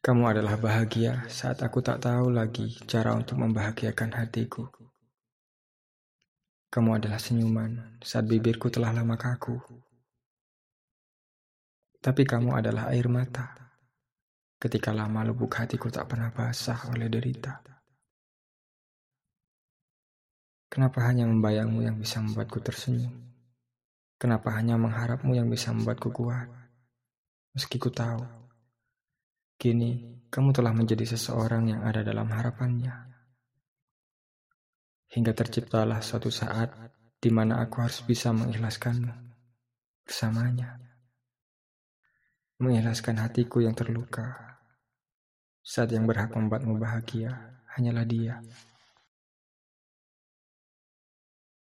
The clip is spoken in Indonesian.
Kamu adalah bahagia saat aku tak tahu lagi cara untuk membahagiakan hatiku. Kamu adalah senyuman saat bibirku telah lama kaku. Tapi kamu adalah air mata ketika lama lubuk hatiku tak pernah basah oleh derita. Kenapa hanya membayangmu yang bisa membuatku tersenyum? Kenapa hanya mengharapmu yang bisa membuatku kuat? Meski ku tahu, kini kamu telah menjadi seseorang yang ada dalam harapannya. Hingga terciptalah suatu saat di mana aku harus bisa mengikhlaskanmu bersamanya. Mengikhlaskan hatiku yang terluka saat yang berhak membuatmu bahagia hanyalah dia.